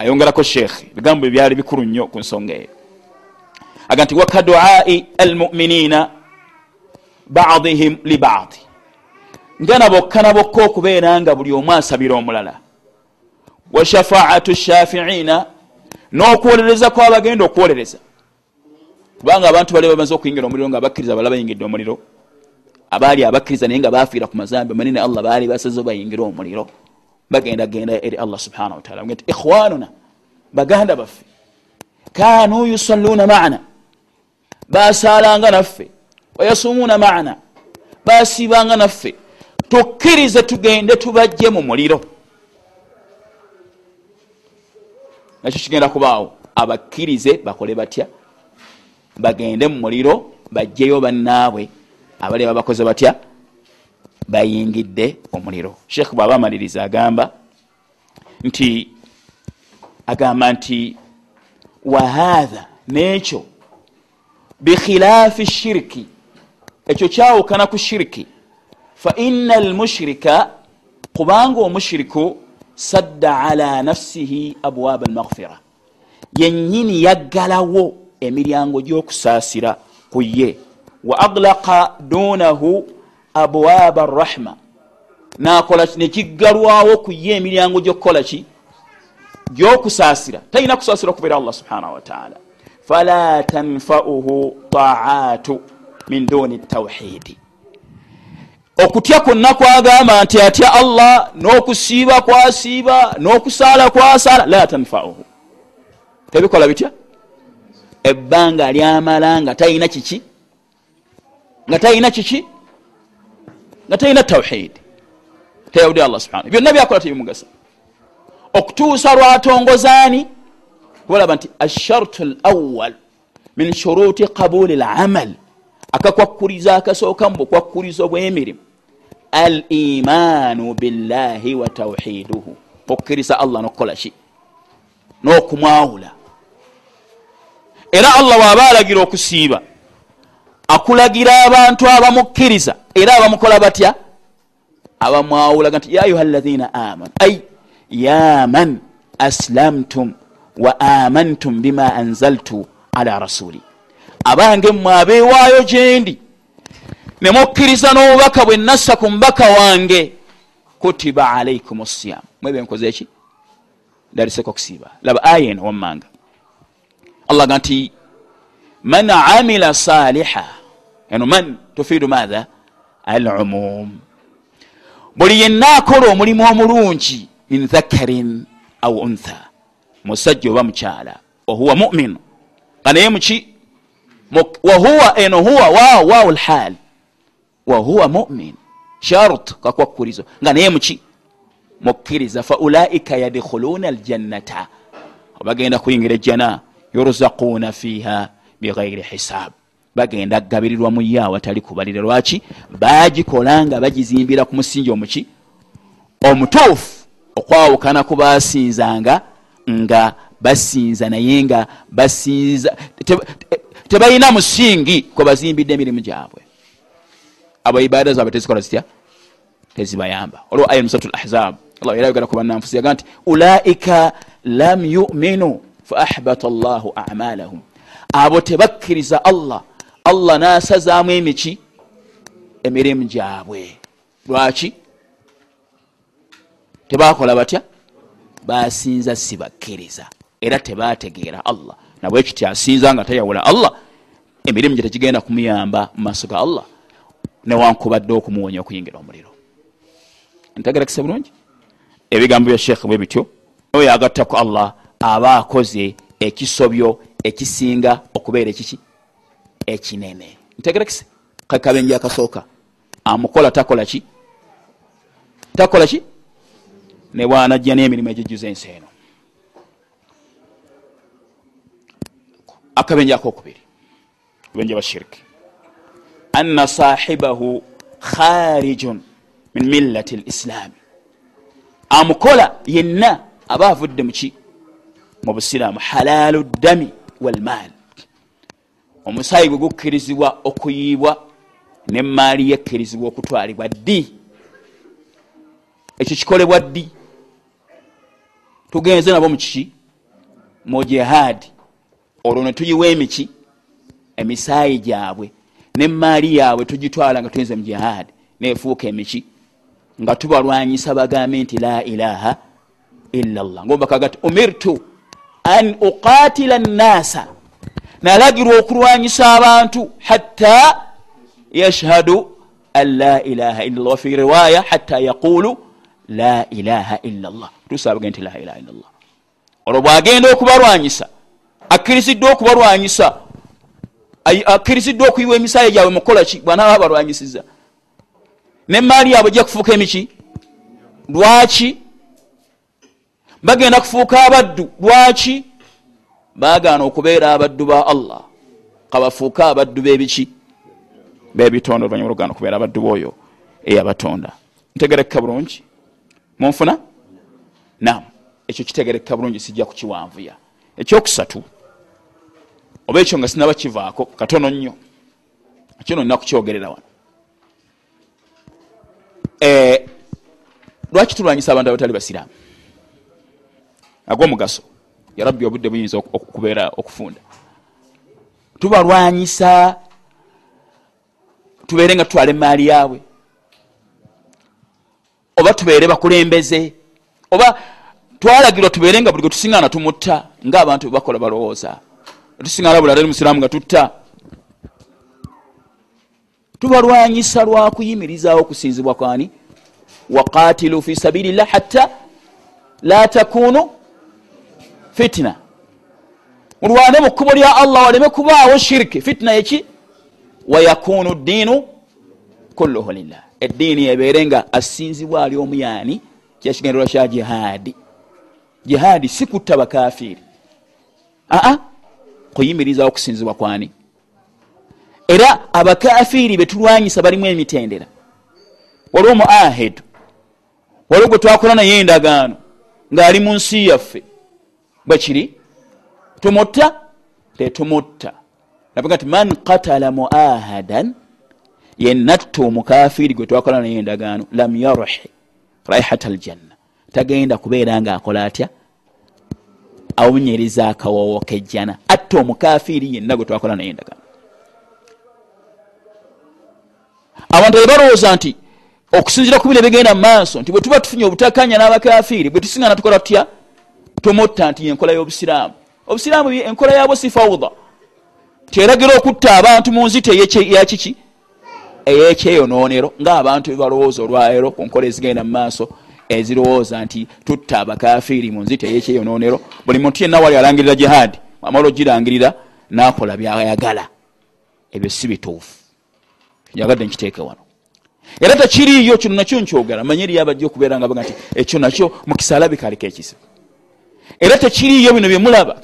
ayongerako sheekhe ebigambo ebyali bikulu nnyo ku nsonga eyo. Aga nti wakaduai almuminina badihim libadi nga nabokka nabokka okubeera nga buli omu asabira omulala. Wa shafaatu shafiina n'okwolereza kwabagenda okwolereza kubanga abantu bali bamaze okuyingira omuliro nga abakkiriza bala bayingidde omuliro. Abaali abakkiriza naye nga bafiira ku mazambi manene allah baali basaze bayingire omuliro bagenda genda eri allah subhanahu wataala nti ikhwanuna baganda baffe kanu yusalluuna maana basalanga naffe wayasumuuna maana basibanga naffe tukkirize tugende tubajje mu muliro. Nakyo kigenda kubaawo abakkirize bakole batya? Bagende mu muliro bajjeyo bannaabwe abali babakoze batya bayingidde omuliro. Sheekh bwaba amaliriza agamba nti agamba nti wahatha nekyo? Bikhilaafi shiriki ekyo kyawukana ku shiriki faina almushirika kubanga omushiriku sadda ala nafsihi abwaaba almaghfira yenyini yaggalawo emiryango gyokusaasira ku ye. Wa aglaqa dunahu abwaaba arrahma. Nakola nekiggalwawo ku ye emiryango gyokukola ki? Gyokusaasira. Talina kusaasira okubeera allah subhanahu wataala fala tanfauhu taatu min duni tawhidi okutya kwonna kwagamba nti atya allah n'okusiiba kwasiiba n'okusaala kwasaala la tanfauhu. Tebikola bitya? Ebbanga lyamala nga talina kiki? Nga talina kiki nga talina tawhidi teyawudi allah subhana byonna byakola tebimugasa okutuusa lwatongozaani kubalaba nti ashartu lawal min shuruti qabuli lamal akakwakkuliza akasooka mu bukwakkulizo bw'emirimu al imaanu billahi wa tawhiduhu okukkiriza allah nokukola ki n'okumwawula era allah waaba alagira okusiiba akulagira abantu abamukkiriza. Era abamukola batya? Abamwawulaga nti ya ayuha lazina amanu ai ya man aslamtum wa amantum bima anzaltu ala rasuli. Abange mmwe abeewaayo gyendi nemukkiriza n'obubaka bwe nassa ku mubaka wange kutiba alaikum siyam. Mwebe nkoze eki ndaliseko okusiiba laba aya eno wammanga. Allah ga nti man amila saliha eno man tufiidu matha alumum. Buli yenna akola omulimu omulungi min dhakarin au untha musajja oba mukyala wahuwa mumin. Nga naye muki wahuwa eno huwa waw waw lhal wahuwa mumin. Shart kakwakkurizo nga naye muki mukkiriza faulaika yadkhuluna aljannata. Bagenda kuyingira ejjana yurzaquuna fiiha bighairi hisab bagenda gabirirwa mu ye awatali kubalire lwaki? Bagikola nga bagizimbira ku musingi omuki omutuufu okwawukana ku basinzanga nga basinza naye nga basinza tebalina musingi kwe bazimbidde emirimu gyabwe. Abo ibaada zaabwe tezikola zitya? Tezibayamba. Olwo aya musatu lahzab allah era yogera ku bannanfusi yaga nti ulaika lam yuminu fa ahbata llahu amalahum abo tebakkiriza allah allah nasazaamu emiki emirimu gyabwe. Lwaki? Tebakola batya? Basinza sibakkiriza era tebategeera allah. Nabwekiti asinza nga tayawula allah emirimu gye tekigenda kumuyamba mu maaso ga allah newankubadde okumuwonya okuyingira omuliro. Ntegerekese bulungi? Ebigambo bya sheekh bwe bityo oyo agattaku allah aba akoze ekisobyo ekisinga okubeera ekiki ekinene. Ntegerekese kakabenje akasooka. Amukola takola ki? Takola ki? Ne bwanajja n'emirimu egijjuza ensi eno. Akabenje akokubiri. Benje bashiriki anna sahibahu kharijun min millati lislami amukola yenna aba avudde muki mu busiraamu halalu ddami walmaal omusaayi bwe gukkirizibwa okuyiibwa nemaali yekkirizibwa okutwalibwa ddi? Ekyo kikolebwa ddi? Tugenze nabo mukiki mu jihaadi olwo ne tuyiwa emiki? Emisaayi gyabwe nemaali yaabwe tugitwala nga tuyinze mu jihaadi nefuuka emiki nga tubalwanyisa bagambe nti la ilaha illa llah ngaobakagati umirtu an uqatila nnasa nalagirwa okulwanyisa abantu hatta yashhadu an la ilaha illa llah wafi riwaya hatta yaqulu la ilaha illa llah tusabage nti la ilaha illa llah olwo bwagenda okubalwanyisa akkiriziddwa okubalwanyisa akkiriziddwa okuyiwa emisaayi gyabwe mukukolaki bwanaaba balwanyisiza nemaali yaabwe ejja kufuuka emiki lwaki? Bagenda kufuuka abaddu. Lwaki bagaana okubeera abaddu ba allah kabafuuke abaddu bebiki bebitonda oluvanyuma lwogaana okubeera abaddu booyo eyabatonda. Ntegerekeka bulungi? Munfuna? Nam ekyo kitegerekeka bulungi sijja kukiwanvuya. Ekyokusatu oba ekyo nga sinaba kivaako katono nnyo. Kino nina kukyogerera wano. Eh, lwaki tulwanyisa abantu abatali basiraamu? Agwomugaso yarabbi obudde buyinza okubeera okufunda. Tubalwanyisa. Tubeere nga tutwala emaali yaabwe. Oba tubeere bakulembeze. Oba twalagirwa tubeere nga buli gwe tusingana tumutta ngaabantu bebakola balowooza. Tusingana buli atali musiraamu nga tutta. Tubalwanyisa lwakuyimirizaawo okusinzibwa kwani? Waqatilu fi sabilillah hatta la takunu fitina. Mulwane mu kkubo lya allah waleme kubaawo shiriki fitina eki? Wayakunu ddiinu kulluhu lillah. Eddiini ebeere nga asinzibwa ali omuyani kyekigendererwa kya jihaadi. Jihaadi si kutta bakafiiri. Aa kuyimirizawo okusinzibwa kwani? Era abakafiiri betulwanyisa balimu emitendera. Waliwo muahidu waliwo gwe twakola naye endagaano ng'ali mu nsi yaffe bwekiri tumutta? Tetumutta. Nabaga nti man katala muahadan yenatta omukafiri gwe twakola naye endagaano lam yaruhi raihat aljanna. Tagenda kubeera nga akola atya? Awunyeriza akawowo kejjana. Atta omukafiri yenna gwe twakola naye endagaano. Abantu ebalowooza nti okusinzira ku biro ebigenda mu maaso nti bwe tuba tufunye obutakanya n'abakafiiri bwe tusinga natukola tutya tumutta nti yenkola y'obusiraamu. Obusiraamu enkola yabwo si fawuda. Tyeragira okutta abantu mu nzito yakiki eyekyeyonoonero ngaabantu bebalowooza olwaleero ku nkola ezigenda mu maaso ezirowooza nti tutta abakafiiri mu nzito eyekyeyonoonero buli muntu yenna wali alangirira jihaadi amala ogirangirira nakola byayagala. Ebyo si bituufu. Njagadde nkiteeke wano. Era tekiriyo kino nakyo nkyogera. Manye eriyo abajja okubeera nga baga nti ekyo nakyo mukisala bikaliko ekizibu era tekiriyo bino byemulaba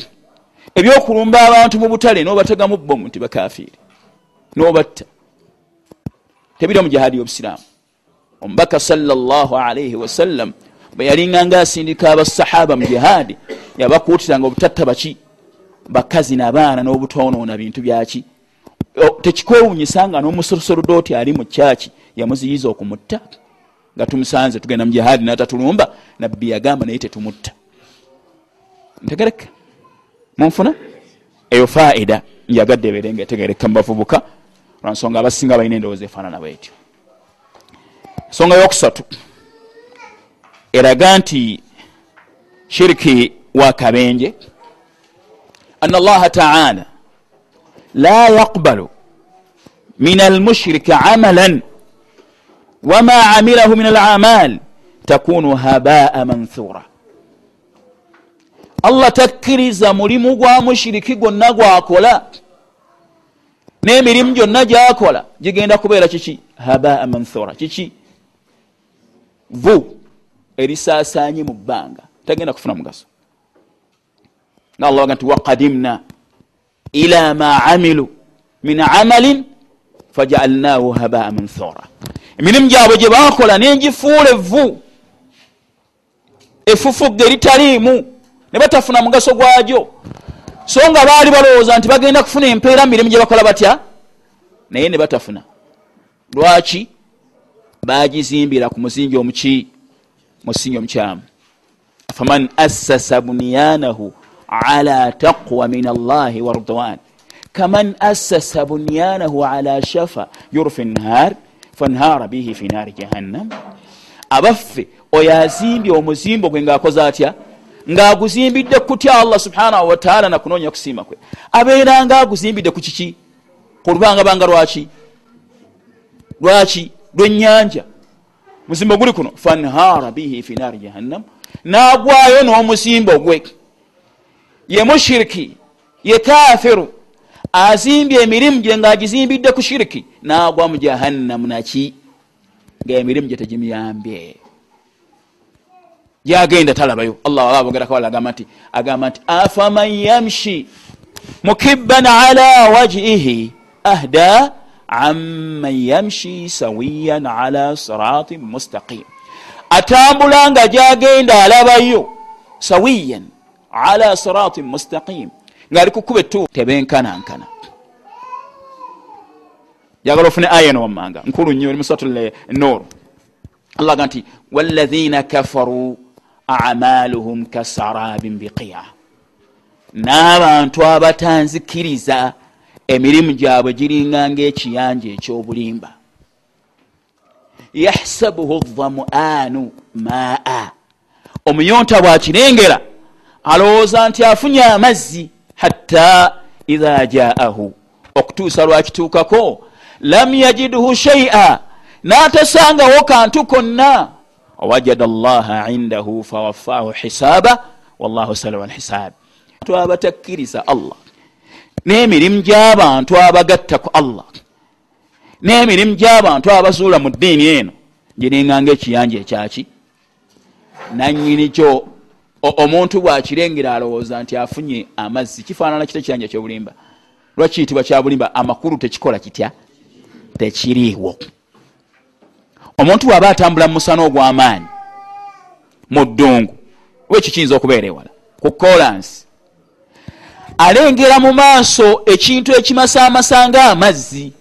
ebyokulumba abantu mu butale nobategamu bomu nti bakafiiri nobatta. Tebiri mu jihaadi y'obusiraamu. Omubaka salaalaihi wasallam bwe yalinganga asindika abasahaba mu jihaadi yabakuutiranga obutatta baki bakazi nabaana n'obutonoona bintu byaki tekikwewunyisanga n'omusorosorodooti ali mu kyaki yamuziyiza okumutta? Nga tumusanze tugenda mu jihaadi natatulumba nabbi yagamba naye tetumutta ntegereka munfuna eyo faida njagadde ebere nga etegereka mubavubuka lwansonga abasinga balina endowooza efaanana bwetyo. Ensonga yokusatu. Eraga nti shiriki wakabenje ana allaha taala la yaqbalu min almushriki amalan wama amilahu min alamal takunu habaa manthura allah takkiriza mulimu gwa mushiriki gwonna gwakola n'emirimu gyonna gyakola. Gigenda kubeera kiki? Habaa manthura kiki? Vu erisaasaanye mu bbanga. Tagenda kufuna mugaso. Nga allah waga nti waqadimna ila ma amilu min amalin fajaalnahu habaa manthura emirimu gyabwe gye bakola nengifuula evvu. Efufugga eritaliimu ne batafuna mugaso gwagyo. So nga baali balowooza nti bagenda kufuna empeera mirimu gye bakola batya? Naye ne batafuna. Lwaki bagizimbira ku musingi omuki musingi omukyamu? Faman assasa bunyanahu ala taqwa min allahi wardwan kaman assasa bunyanahu ala shafa yurfi nhar fanhara bihi fi nari jahannam. Abaffe oyo azimbye omuzimbo gwe ngaakoze atya ngaaguzimbidde kutya allah subhanahu wataala nakunoonya kusiima kwe? Abeeranga aguzimbidde ku kiki? Ku lubangabanga lwaki? Lwaki? Lwenyanja muzimbo guli kuno? Fanhara bihi fi nari jahannam. Nagwayo n'omuzimbo gwe ye mushiriki ye kafiru azimbye emirimu gye ngaagizimbidde ku shiriki. Nagwa mu jahannamu naki ngaemirimu gye tegimuyambye gyagenda talabayo. Allah aba abogerako wala agamba nti agamba nti afaman yamshi mukibban ala wajihi ahda aman yamshi sawiyan ala siratin mustaqim. Atambula nga gyagenda alabayo sawiyan ala siratin mustaqim ngaali kukuba etu tebenkanankana. Jagala ofune aya eno wammanga nkulu nnyo eri musuratul nur allah ga nti walahina kafaru amaluhum kasarabin biqiya. N'abantu abatanzikiriza emirimu gyabwe giringa ngaekiyanja ekyobulimba. Yahsabuhu dhamuanu maa. Omuyonta bwakirengera alowooza nti afunye amazzi hatta idha jaahu. Okutuusa lwakituukako lam yajidhu shaia n'atasangawo kantu konna wajada llaha indahu fawafahu hisaaba wallahu salu alhisab abatakkiriza allah. N'emirimu gy'abantu abagatta ku allah. N'emirimu gy'abantu abazuula mu ddiini eno. Giringanga ekiyanja ekyaki? Nanyini kyo omuntu bwakirengera alowooza nti afunye amazzi kifaanana kita ekiyanja kyobulimba? Lwakiyitibwa kyabulimba amakulu tekikola kitya? Tekiriiwo omuntu bw'aba atambula mu musana ogw'amaanyi mu ddungu wekyo kiyinza okubeera ewala? Ku kolansi alengera mu maaso ekintu ekimasaamasa nga amazzi.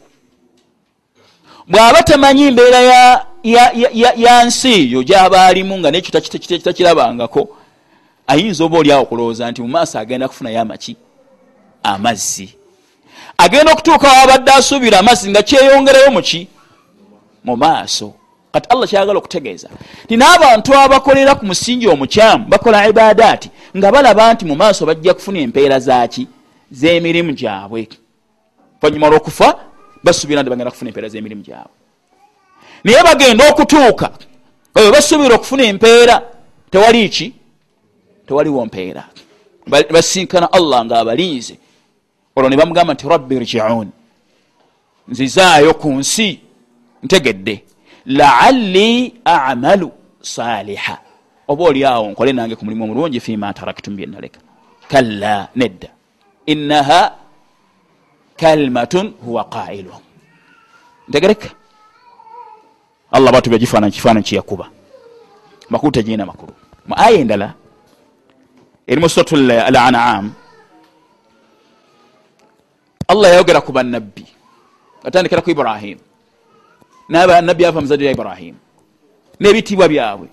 Bw'aba tamanyi mbeera ya, nsi eyo gy'aba alimu nga nekyo takirabangako ayinza oba oliawo okulowooza nti mu maaso agenda kufunayo amaki amazzi? Agenda okutuuka wabadde asuubira amazzi nga kyeyongerayo muki mu maaso kati allah kyayagala okutegeeza. Ti n'abantu abakolera ku musingi omukyamu bakola ibadaati nga balaba nti mu maaso bajja kufuna empeera zaki z'emirimu gyabwe. Oluvannyuma lw'okufa basuubira nti bagenda kufuna empeera z'emirimu gyabwe. Naye bagenda okutuuka ebyo basuubira okufuna empeera tewali ki? Tewaliwo mpeera. Basinkana allah ng'abalinze. Olwo ne bamugamba nti rabbi rjiun nzizaayo ku nsi ntegedde laalli amalu saliha oba oli awo nkole nange ku mulimu omulungi fima taraktum byenaleka kalla nedda. Innaha kalimatun huwa qailu. Ntegereka allah batubya gifaananyi kifaananyi kiyakuba makulu tegirina makulu. Mu aya endala eri mu suratu al anam allah yayogera ku bannabbi atandikira ku ibrahimu nabbi ava muzadde wa ibrahimu n'ebitiibwa byabwe.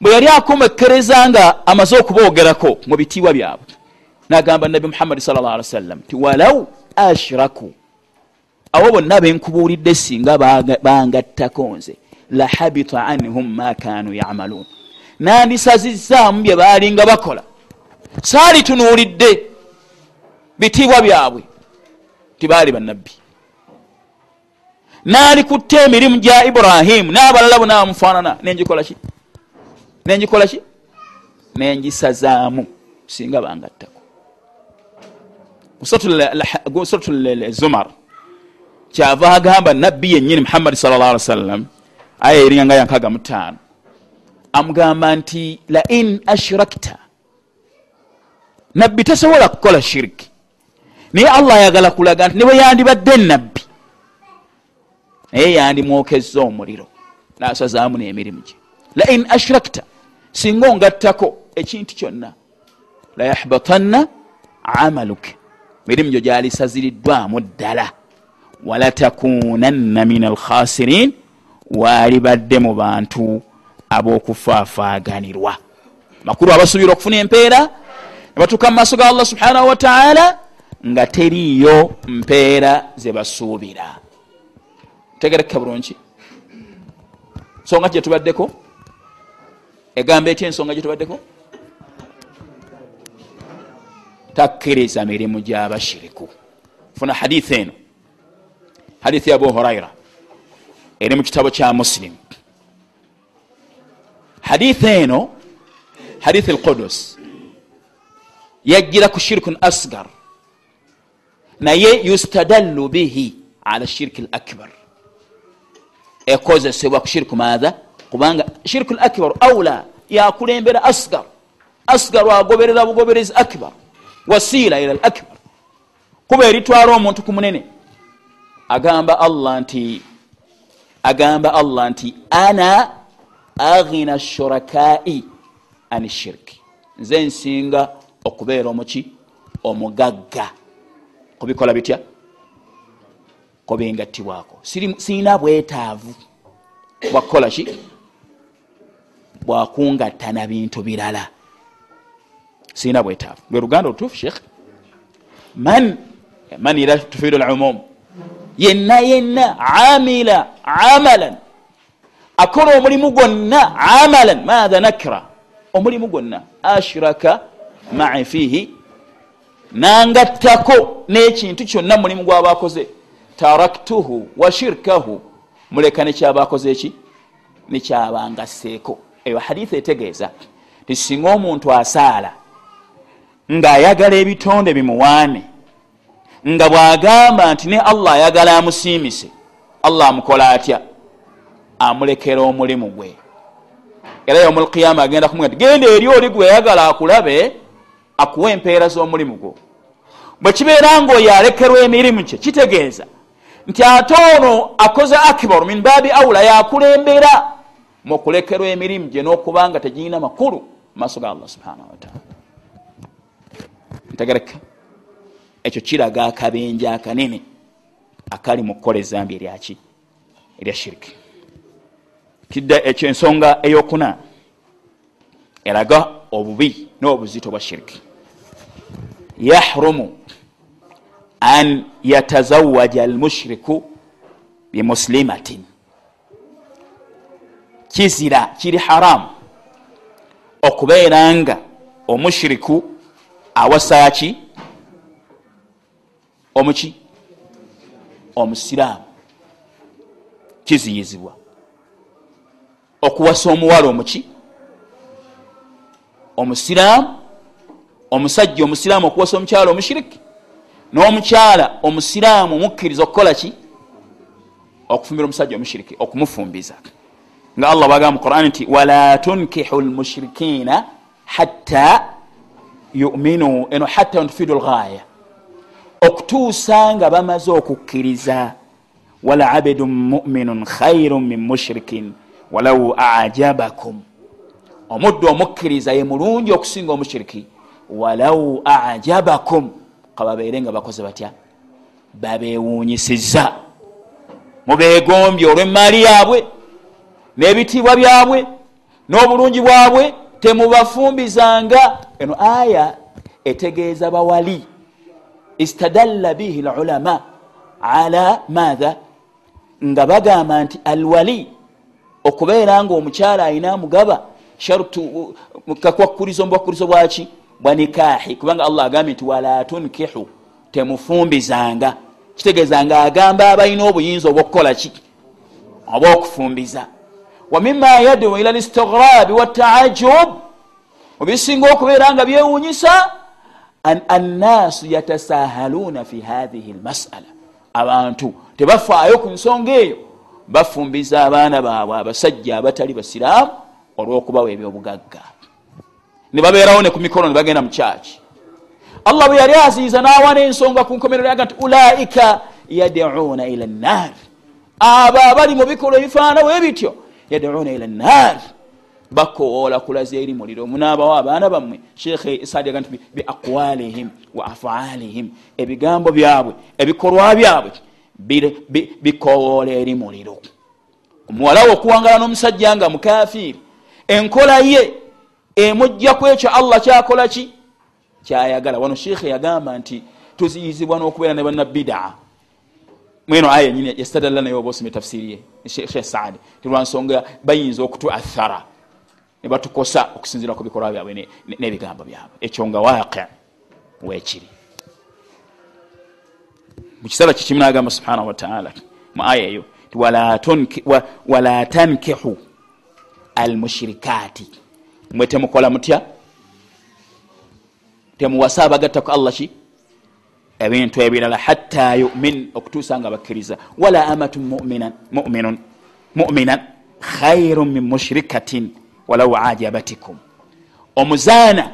Bwe yali akomekereza nga amaze okubogerako mu bitiibwa byabwe nagamba nabbi muhammadi sal llah ali wasallam ti walau ashraku abo bonna benkubuulidde singa bangattako nze lahabita anhum ma kanu yamaluun. Nandisazizaamu bye baalinga bakola. Saalitunuulidde bitiibwa byabwe. Tibaali bannabbi naalikutte emirimu gya iburahimu n'abalala bo nabamufaanana nengikolaki nengikolaki nengisazaamu singa bangattako. Suratu zumar kyava agamba nabbi yennyini muhammadi sal llah ali wasallam aya eringa yankaga mutaano amugamba nti lain ashrakta. Nabbi tasobola kukola shiriki naye allah ayagala kulaga nti nebwe yandibadde nabbi naye yandimwokezza omuliro nasazaamu n'emirimu gye. Lain ashrakta singa ongattako ekintu kyonna layahbatanna amaluk mirimu gyo gyalisaziriddwamu ddala. Walatakunanna min alkhasirin waalibadde mu bantu ab'okufaafaaganirwa makulu abasuubira okufuna empeera nebatuuka mu maaso ga allah subhanahu wataala nga teriyo mpeera zebasuubira tegerekeka bulungi. Nsonga kyetubaddeko egamba ety ensonga gyetubaddeko takkiriza mirimu gyabashiriku. Funa hadithi eno hadithi ya abu huraira. Eri mu kitabo kya musilimu hadithi eno hadithi lqudus yajjira ku shirkun asgar. Naye yustadallu bihi ala shirki l akbar ekozesebwa ku shirku maatha kubanga shirku l akbar aula yakulembera asgar. Asgar wagoberera bugoberezi akbar wasiila ila l akbar. Kuba eritwala omuntu ku munene agamba allah nti agamba allah nti ana aghina shurakai ani shirki nze nsinga okubeera omuki omugagga. Kubikola bitya kubingattibwako siina bwetaavu. Bwakukola ki? Bwakungatta na bintu birala. Siina bwetaavu. Lwe luganda olutuufu sheekh man man ira tufiidu lumum yenna yenna amila amalan akola omulimu gwonna amalan maatha nakra? Omulimu gwonna. Ashraka mai fiihi. Nangattako n'ekintu kyonna mulimu gwaba akoze taraktuhu wa shirkahu. Muleka nekyaba akoze eki? Nekyabangasseeko eyo haditha etegeeza ti singa omuntu asaala ng'ayagala ebitonde bimuwaane nga bw'agamba nti ne allah ayagala amusiimise allah amukola atya? Amulekera omulimu gwe. Era yomulkiyama agenda kumuga ti genda eri oli gweyagala akulabe akuwa empeera z'omulimu gwo. Bwe kibeera ngaoyo alekerwa emirimu kye kitegeeza nti ate ono akoze akibaru min baabi aula yakulembera mukulekerwa emirimu gye n'okubanga tegirina makulu maaso ga allah subhanahu wataala ntegereka ekyo kiraga akabenje akanene akali mu kukola ezambi eryaki erya shiriki. Kidda ekyo ensonga eyokuna. Eraga obubi n'obuzito bwa shiriki. Yahrumu an yatazawaja almushriku bimuslimatin. Kizira kiri haramu okubeera nga omushiriku awasaki omuki? Omusiraamu. Kiziyizibwa. Okuwasa omuwala omuki? Omusiraamu? Omusajja omusiraamu okuwasa omukyala omushiriki n'omukyala omusiraamu omukkiriza okukola ki? Okufumbira omusajja omushiriki okumufumbiza. Nga allah bagamba mu quran nti wala tunkihu lmushirikina hatta yuminu eno hatta ntufidu lghaya okutuusa nga bamaze okukkiriza wala abidun muminun khairu min mushirikin walau ajabakum. Omuddu omukkiriza ye mulungi okusinga omushiriki walau ajabakum kababeere nga bakoze batya? Babewunyisiza mubegombye olwemaali yaabwe n'ebitiibwa byabwe n'obulungi bwabwe temubafumbizanga. Eno aya etegeeza bawali. Istadalla bihi lulama ala maatha nga bagamba nti alwali okubeera nga omukyala ayina amugaba sharutu kakwakkurizo mubuwakkurizo bwaki bwa nikahi kubanga allah agambye nti wala tunkihu temufumbizanga. Kitegeeza nga agamba abalina obuyinza obwokukola ki? Oba okufumbiza wamima yadu ila listigrabi wataajub obisinga okubeera nga byewunyisa annaasu yatasahaluna fi hathihi lmasala abantu tebafaayo ku nsonga eyo bafumbiza abaana baabwe abasajja abatali basiraamu olwokubawa ebyobugagga nebabeerawo ne ku mikono ne bagenda mu kyaki allah bwe yali aziiza n'awa n'ensonga ku nkomerero yaga nti ulaika yaduuna ila nnaari abo abali mu bikola ebifaanana bwe bityo yaduuna ila nnaari bakowoola kulaza eri muliro. Munaabawo abaana bammwe sheekhe saadi yaga nti biaqwalihim wa afaalihim. Ebigambo byabwe ebikolwa byabwe bikowoola eri muliro. Omuwalawo okuwangala n'omusajja nga mukafiiri enkola ye emujja ku ekyo allah kyakola ki? Kyayagala. Wano sheekhe yagamba nti tuziyizibwa n'okubeera ne bannabidaa mweno aya nyini yastadalla naye oba osome tafsiri ye shekh saadi tilwansonga bayinza okutuathara ne batukosa okusinzira ku bikolwa byabwe n'ebigambo byabwe. Ekyo nga waqi wekiri mukiseera kikimu nagamba subhanahu wataala mu aya eyo wala tankihu almushirikati mwe temukola mutya? Temuwasa abagattaku allah ki? Ebintu ebirala hatta yumin okutuusa nga bakkiriza. Wala amatu muminan khairu min mushrikatin walau ajabatikum. Omuzaana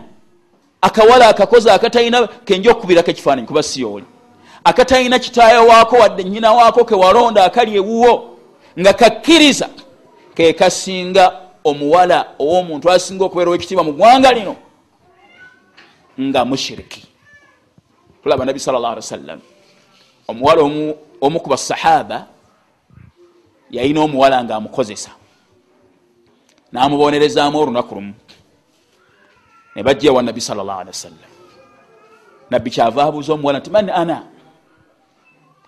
akawala akakozi akatalina kenja okukubirako ekifaananyi kuba siyooli akatalina kitaayo waako wadde nyina waako kewalonda akali ewuwo nga kakkiriza kekasinga omuwala ow'omuntu asinga okubeerawo ekitiibwa mu ggwanga lino nga mushiriki. Tulaba nabi sal llah ali wasallam omuwala omu ku basahaba yalina omuwala nga amukozesa namubonerezaamu olunaku lumu ne bajja wa nabi sal llah ali wasallam nabbi kyava abuuza omuwala nti man ana?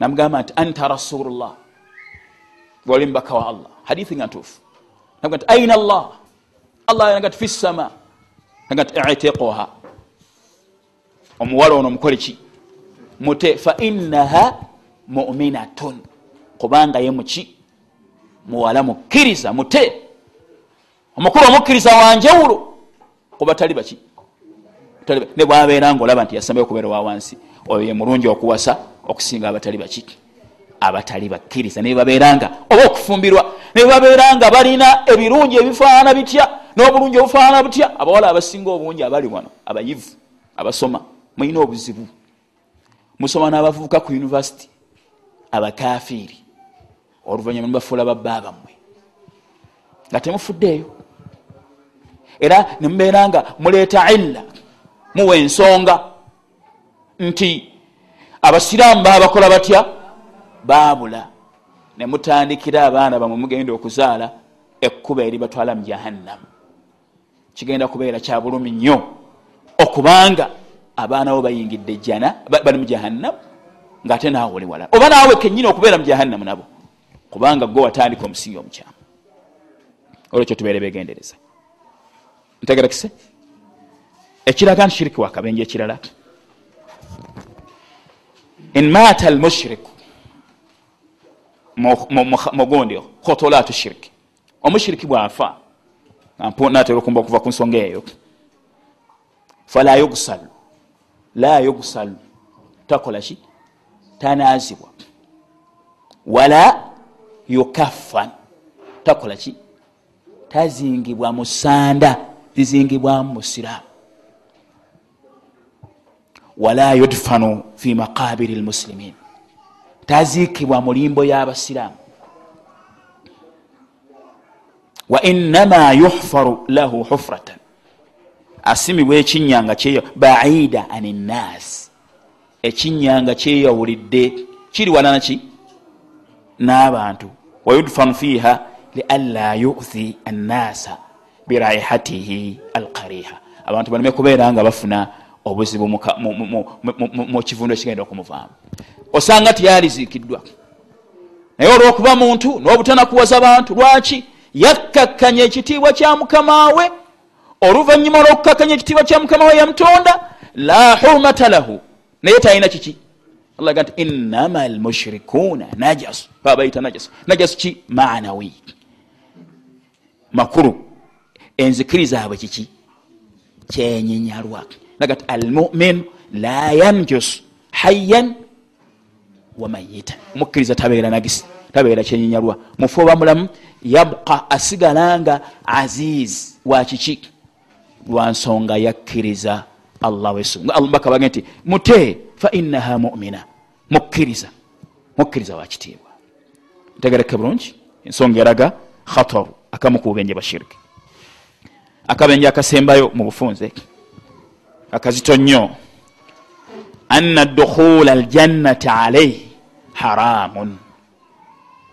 Namugamba nti anta rasulullah. Gwoli mubaka wa allah. Hadithi nga ntuufu naga nti aina llah allah naga nti fi ssama naga nti itiquha. Omuwala ono mukole ki mute fa innaha muminatun. Kubanga ye muki muwala mukkiriza mute. Omukulu omukkiriza wanjewulo kuba tali baki ne bwabeera nga olaba nti yasambayo okubeera wa wansi. Oyo ye mulungi okuwasa okusinga abatali baki abatali bakkiriza. Nebabeeranga oba okufumbirwa nebabeeranga balina ebirungi ebifaanana bitya n'obulungi obufaanana butya? Abawala abasinga obungi abali wano abayivu abasoma mulina obuzibu. Musoma n'abavubuka ku univesity abakafiiri. Oluvanyuma nibafuula babba bammwe nga temufuddeeyo. Era nemubeera nga muleeta illa muwa ensonga nti abasiraamu babakola batya baabula nemutandikira abaana bamwe mugenda okuzaala ekkuba eri batwala mu jahannamu kigenda kubeera kyabulumi nnyo okubanga abaana bo bayingidde jana bali mu jahannamu ngaate naawe oli wala. Oba naawe kenyini okubeera mu jahannamu nabo kubanga gwe watandika omusingi omukyamu olwekyo tubeere begendereza ntegerekise ekiraga nti shiriki wakabenje ekirala. In mata almushiriku mugundi khotolatu shiriki omushiriki bwafa natera okumba okuva ku nsonga eyo fala yugsalu. La yugsalu. Takola ki tanazibwa. Wala yukaffan. Takola ki tazingibwa musanda. Zizingibwamu musiraamu wala yudfanu fi maqabiri lmuslimin taziikibwa mulimbo y'abasiraamu. Wa innama yuhfaru lahu hufratan. Asimibwa ekinyanga kyeyo baida ani nnas ekinyanga kyeyawulidde kiri wananaki n'abantu. Wayudfanu fiiha lianla yuthi annasa biraihatihi alkariha abantu baleme kubeera nga bafuna obuzibu mu kivundo ekigenda okumuvaamu osanga tiyaliziikiddwa naye olwokuba muntu n'obutanakuwaza bantu lwaki yakkakkanya ekitiibwa kya mukama we oluvanyuma lwokukakkanya ekitiibwa kya mukama we yamutonda? La hurmata lahu. Naye talina kiki? Allaga nti innama almushrikuuna najasu. Babayita najasu. Najasu ki? Manawi makulu. Enzikiriza abwe kiki? Kyenyinyalwa laga ti almumin la yanjus hayan wamayita mukkiriza tabeera nagisi tabeera kyenyinyalwa mufu oba mulamu yabqa asigala nga aziz wakiki lwansonga yakkiriza allah wesumbaka bage nti mute fainaha mumina. Mukkiriza mukkiriza wakitiibwa ntegereke bulungi ensonga eraga khatar akamu kububenje bashiriki akabenje akasembayo mu bufunze akazito nnyo. Anna dukhula aljannati alaihi haramun.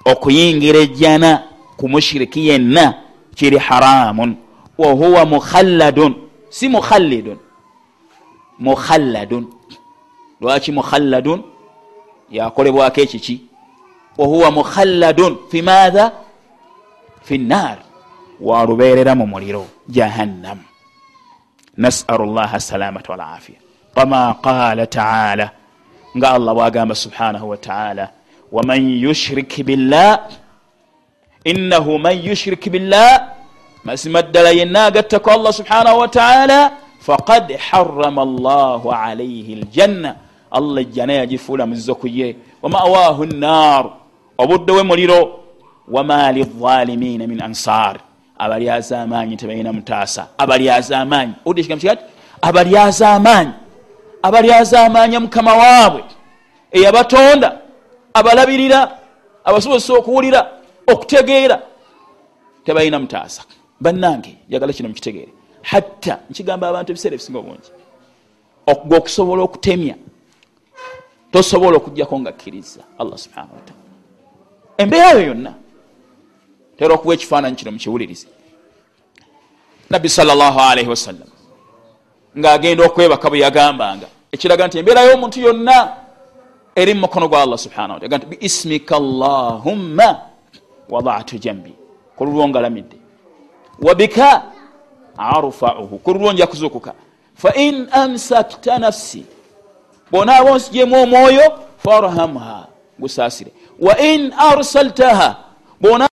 Okuyingira ejjana ku mushiriki yenna kiri haramun. Wahuwa mukhalladun. Si mukhallidun mukhalladun. Lwaki mukhalladun? Yakolebwako ekiki. Wahuwa mukhalladun fi maatha fi nnar waluberera mu muliro. Jahannam nasalu llaha salamata walafiya kama qala taala nga allah bwagamba subhanahu wataala waman yushrik billah innahu man yushrik billah mazima ddala yenna agattako allah subhanahu wataala faqad harama llahu alaihi ljanna allah ejjana yagifuula muzizo kuye wamawahu nnar obudde we muliro wama lizalimina min ansar abalyaza amaanyi tebalina mutaasa. Abalyaza amaanyi owudde ekigambo kigati? Abalyaza amaanyi abalyaza amaanyi mukama waabwe eyabatonda abalabirira abasobozesa okuwulira okutegeera tebalina mutaasa. Bannange jagala kino mukitegeere. Hatta nkigamba abantu ebiseera ebisinga obungi. Gwe okusobola okutemya tosobola okugjako nga kkiriza allah subhanahu wataala embeera yo yonna tera okuwa ekifaananyi kino mukiwulirize nabbi salllahalaihi wasallam ngaagenda okwebaka bwe yagambanga ekiraga nti embeera y'omuntu yonna eri mu mukono gwa allah subhanahu wataala nti biismika llahumma wadatu jambi. Kululwo ngalamidde. Wabika arfauhu kululwo nja kuzukuka fain amsakta nafsi. Bonaaba onsigemu omwoyo farhamha gusaasire. Wain arsaltaha. Bona